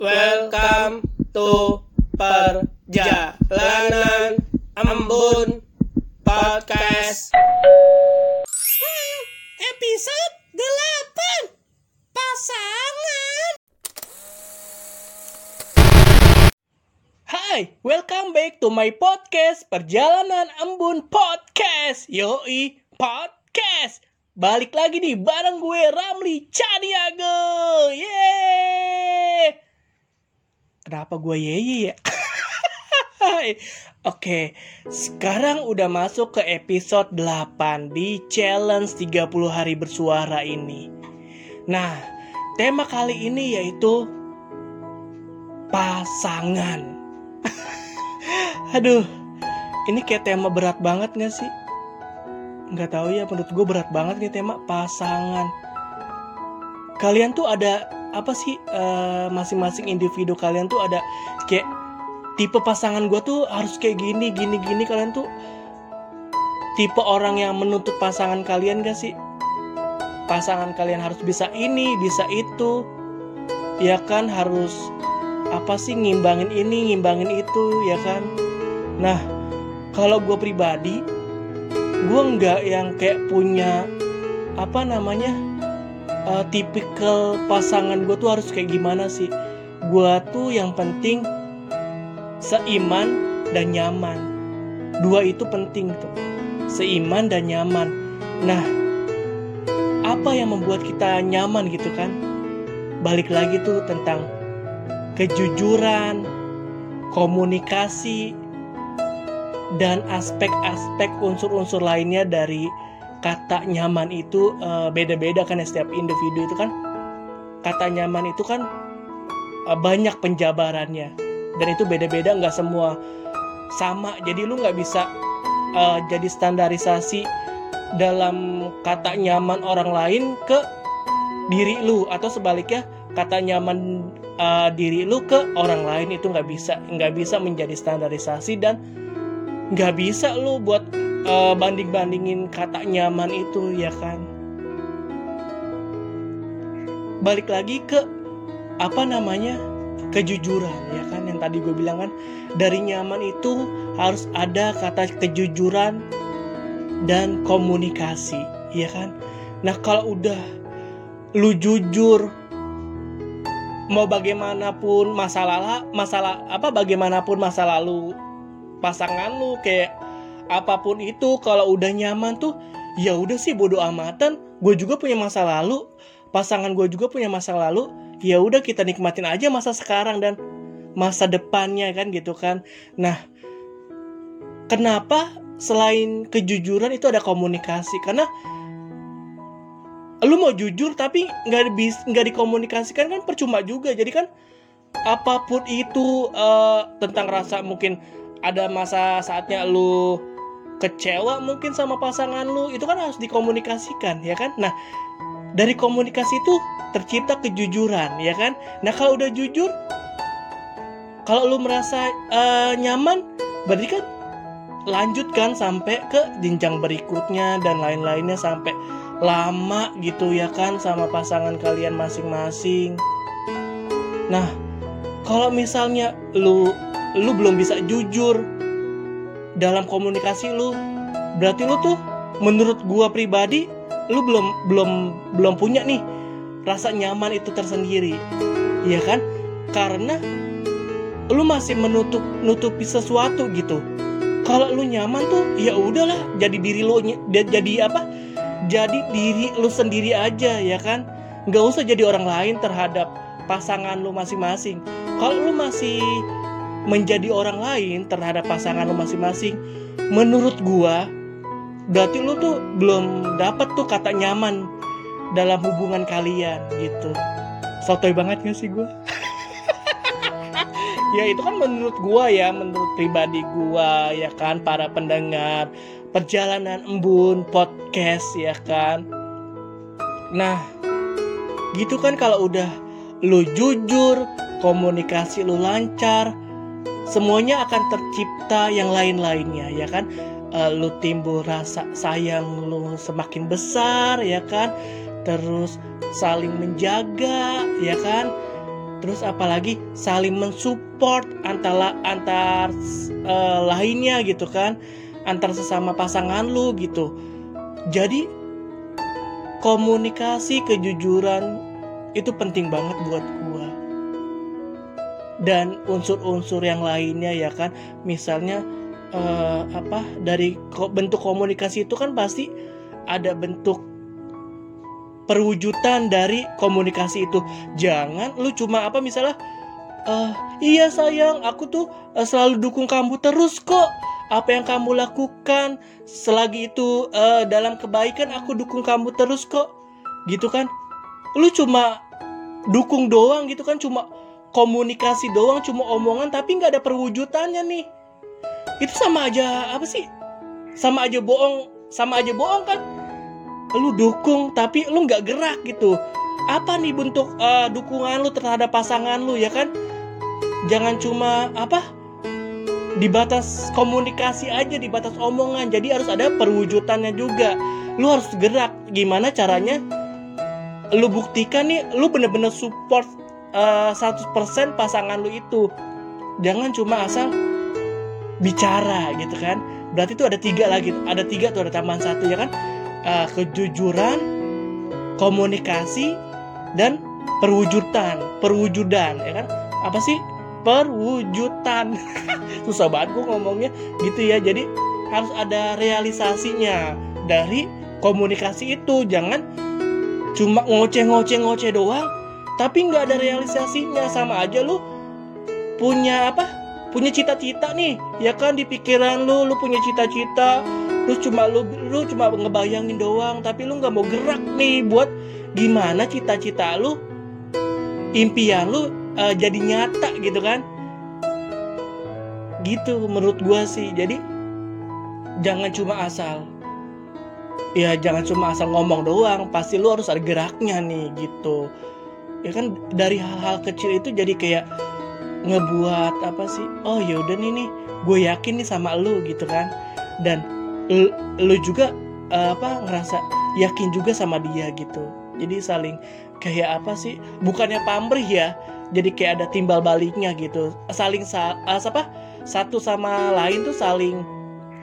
Welcome to Perjalanan Embun Podcast. Episode 8 Pasangan. Hai, welcome back to my podcast Perjalanan Embun Podcast. Yoi, podcast. Balik lagi nih bareng gue Ramli Caniago Yeay Kenapa gue yeye ya? Oke, sekarang udah masuk ke episode 8 di challenge 30 hari bersuara ini. Nah, tema kali ini yaitu pasangan. Aduh, ini kayak tema berat banget gak sih? Nggak tahu ya, menurut gue berat banget nih tema pasangan. Kalian tuh ada apa sih eh, masing-masing individu kalian tuh ada kayak tipe pasangan gue tuh harus kayak gini gini gini. Kalian tuh tipe orang yang menuntut pasangan kalian gak sih? Pasangan kalian harus bisa ini bisa itu. Ya kan harus apa sih ngimbangin ini ngimbangin itu ya kan? Nah kalau gue pribadi gue nggak yang kayak punya apa namanya uh, tipikal pasangan gue tuh harus kayak gimana sih? Gue tuh yang penting seiman dan nyaman. Dua itu penting tuh seiman dan nyaman. Nah apa yang membuat kita nyaman gitu kan? Balik lagi tuh tentang kejujuran komunikasi dan aspek-aspek unsur-unsur lainnya dari kata nyaman itu eh, beda-beda kan ya setiap individu itu kan? Kata nyaman itu kan eh, banyak penjabarannya. Dan itu beda-beda nggak semua sama. Jadi lu nggak bisa eh, jadi standarisasi dalam kata nyaman orang lain ke diri lu. Atau sebaliknya kata nyaman eh, diri lu ke orang lain itu nggak bisa. Nggak bisa menjadi standarisasi dan nggak bisa lu buat uh, banding-bandingin kata nyaman itu ya kan? Balik lagi ke apa namanya kejujuran ya kan? Yang tadi gue bilang kan dari nyaman itu harus ada kata kejujuran dan komunikasi ya kan? Nah kalau udah lu jujur mau bagaimanapun masalah masalah apa bagaimanapun masa lalu pasangan lu kayak apa pun itu kalau udah nyaman tuh ya udah sih bodo amatan. Gue juga punya masa lalu. Pasangan gue juga punya masa lalu. Ya udah kita nikmatin aja masa sekarang dan masa depannya kan gitu kan. Nah kenapa selain kejujuran itu ada komunikasi? Karena lu mau jujur tapi nggak bis nggak dikomunikasikan kan percuma juga. Jadi kan apa pun itu eh, tentang rasa mungkin ada masa saatnya lu kecewa mungkin sama pasangan lu itu kan harus dikomunikasikan ya kan? Nah dari komunikasi itu tercipta kejujuran ya kan? Nah kalau udah jujur kalau lu merasa eh, nyaman berarti kan lanjutkan sampai ke jenjang berikutnya dan lain-lainnya sampai lama gitu ya kan sama pasangan kalian masing-masing. Nah kalau misalnya lu lu belum bisa jujur dalam komunikasi lu. Berarti lu tuh menurut gua pribadi lu belum belum belum punya nih rasa nyaman itu tersendiri. Ya kan? Karena lu masih menutup nutupi sesuatu gitu. Kalau lu nyaman tuh ya udahlah jadi diri lu jadi apa? Jadi diri lu sendiri aja ya kan? Nggak usah jadi orang lain terhadap pasangan lu masing-masing. Kalau lu masih menjadi orang lain terhadap pasangan lu masing-masing menurut gua berarti lu tuh belum dapat tuh kata nyaman dalam hubungan kalian gitu. Sotoy banget gak sih gua? Ya itu kan menurut gua ya menurut pribadi gua ya kan para pendengar perjalanan embun podcast ya kan. Nah gitu kan kalau udah lu jujur komunikasi lu lancar semuanya akan tercipta yang lain-lainnya ya kan? Eh, lu timbul rasa sayang lu semakin besar ya kan? Terus saling menjaga ya kan? Terus apalagi saling mensupport antara antar uh, lainnya gitu kan? Antar sesama pasangan lu gitu. Jadi komunikasi kejujuran itu penting banget buat dan unsur-unsur yang lainnya ya kan? Misalnya uh, apa dari bentuk komunikasi itu kan pasti ada bentuk perwujudan dari komunikasi itu. Jangan lu cuma apa misalnya uh, iya sayang aku tuh uh, selalu dukung kamu terus kok apa yang kamu lakukan selagi itu uh, dalam kebaikan aku dukung kamu terus kok. Gitu kan? Lu cuma dukung doang gitu kan? Cuma komunikasi doang cuma omongan tapi nggak ada perwujudannya nih. Itu sama aja apa sih? Sama aja bohong sama aja bohong kan? Lu dukung tapi lu nggak gerak gitu. Apa nih bentuk uh, dukungan lu terhadap pasangan lu ya kan? Jangan cuma apa? Di batas komunikasi aja di batas omongan. Jadi harus ada perwujudannya juga. Lu harus gerak. Gimana caranya? Lu buktikan nih lu bener-bener support uh, 100% pasangan lu itu jangan cuma asal bicara gitu kan berarti itu ada tiga lagi ada tiga tuh ada tambahan satu ya kan uh, kejujuran, komunikasi, dan perwujudan. Perwujudan, ya kan? Apa sih perwujudan? Susah banget gue ngomongnya gitu ya. Jadi harus ada realisasinya dari komunikasi itu. Jangan cuma ngoceh-ngoceh-ngoceh doang, tapi nggak ada realisasinya sama aja lu punya apa? Punya cita-cita nih, ya kan? Di pikiran lu, lu punya cita-cita, lu cuma lu lu cuma ngebayangin doang. Tapi lu nggak mau gerak nih buat gimana cita-cita lu impian lu uh, jadi nyata gitu kan? Gitu menurut gua sih. Jadi jangan cuma asal ya jangan cuma asal ngomong doang. Pasti lu harus ada geraknya nih gitu ya kan dari hal-hal kecil itu jadi kayak ngebuat apa sih oh ya udah nih nih gue yakin nih sama lu gitu kan. Dan lu juga uh, apa ngerasa yakin juga sama dia gitu. Jadi saling kayak apa sih bukannya pamrih ya jadi kayak ada timbal baliknya gitu. Saling sa uh, apa satu sama lain tuh saling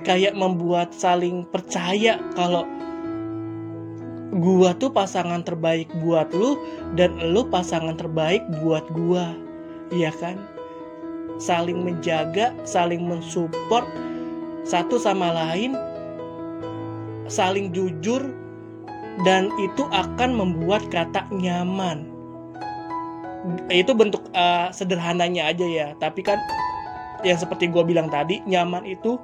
kayak membuat saling percaya kalau gua tuh pasangan terbaik buat lu dan lu pasangan terbaik buat gua. Iya kan? Saling menjaga saling mensupport satu sama lain saling jujur dan itu akan membuat kata nyaman. Itu bentuk uh, sederhananya aja ya, tapi kan yang seperti gue bilang tadi, nyaman itu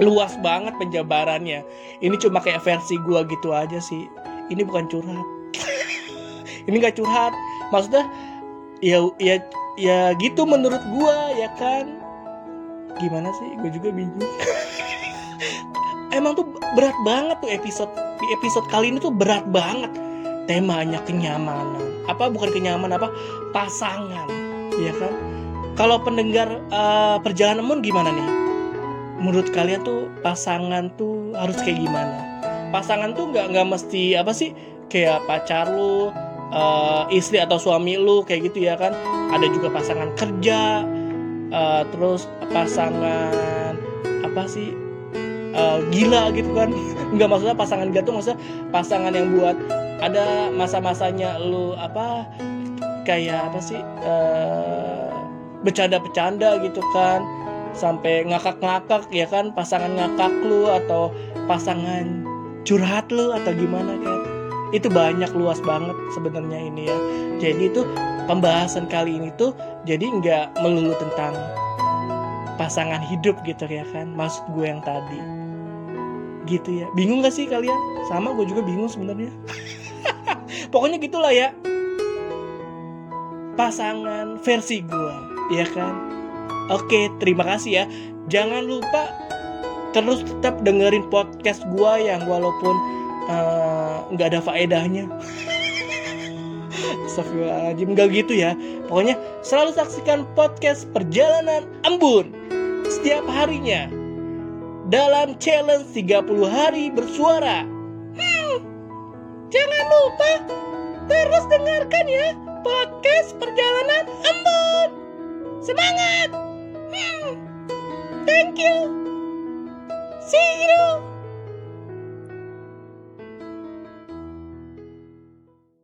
luas banget penjabarannya. Ini cuma kayak versi gue gitu aja sih. Ini bukan curhat. Ini gak curhat. Maksudnya ya ya ya gitu menurut gue ya kan. Gimana sih? Gue juga bingung. emang tuh berat banget tuh episode episode kali ini tuh berat banget temanya kenyamanan apa bukan kenyamanan apa pasangan ya kan kalau pendengar uh, perjalanan moon gimana nih menurut kalian tuh pasangan tuh harus kayak gimana? Pasangan tuh nggak nggak mesti apa sih? Kayak pacar lu uh, istri atau suami lu kayak gitu ya kan? Ada juga pasangan kerja uh, terus pasangan apa sih? Uh, gila gitu kan? Nggak maksudnya pasangan gila maksudnya pasangan yang buat ada masa-masanya lu apa kayak apa sih? Uh, bercanda-bercanda gitu kan sampai ngakak-ngakak ya kan? Pasangan ngakak lu atau pasangan curhat lu atau gimana kan? Itu banyak luas banget sebenarnya ini ya. Jadi itu pembahasan kali ini tuh jadi nggak melulu tentang pasangan hidup gitu ya kan? Maksud gue yang tadi. Gitu ya. Bingung gak sih kalian? Sama gue juga bingung sebenarnya. Pokoknya gitulah ya. Pasangan versi gue ya kan oke terima kasih ya jangan lupa terus tetap dengerin podcast gue yang walaupun eh, nggak uh, ada faedahnya Astagfirullahaladzim Gak gitu ya Pokoknya selalu saksikan podcast Perjalanan Embun Setiap harinya dalam challenge 30 hari bersuara. Hmm, jangan lupa terus dengarkan ya podcast perjalanan embun. Semangat. Thank you. See you.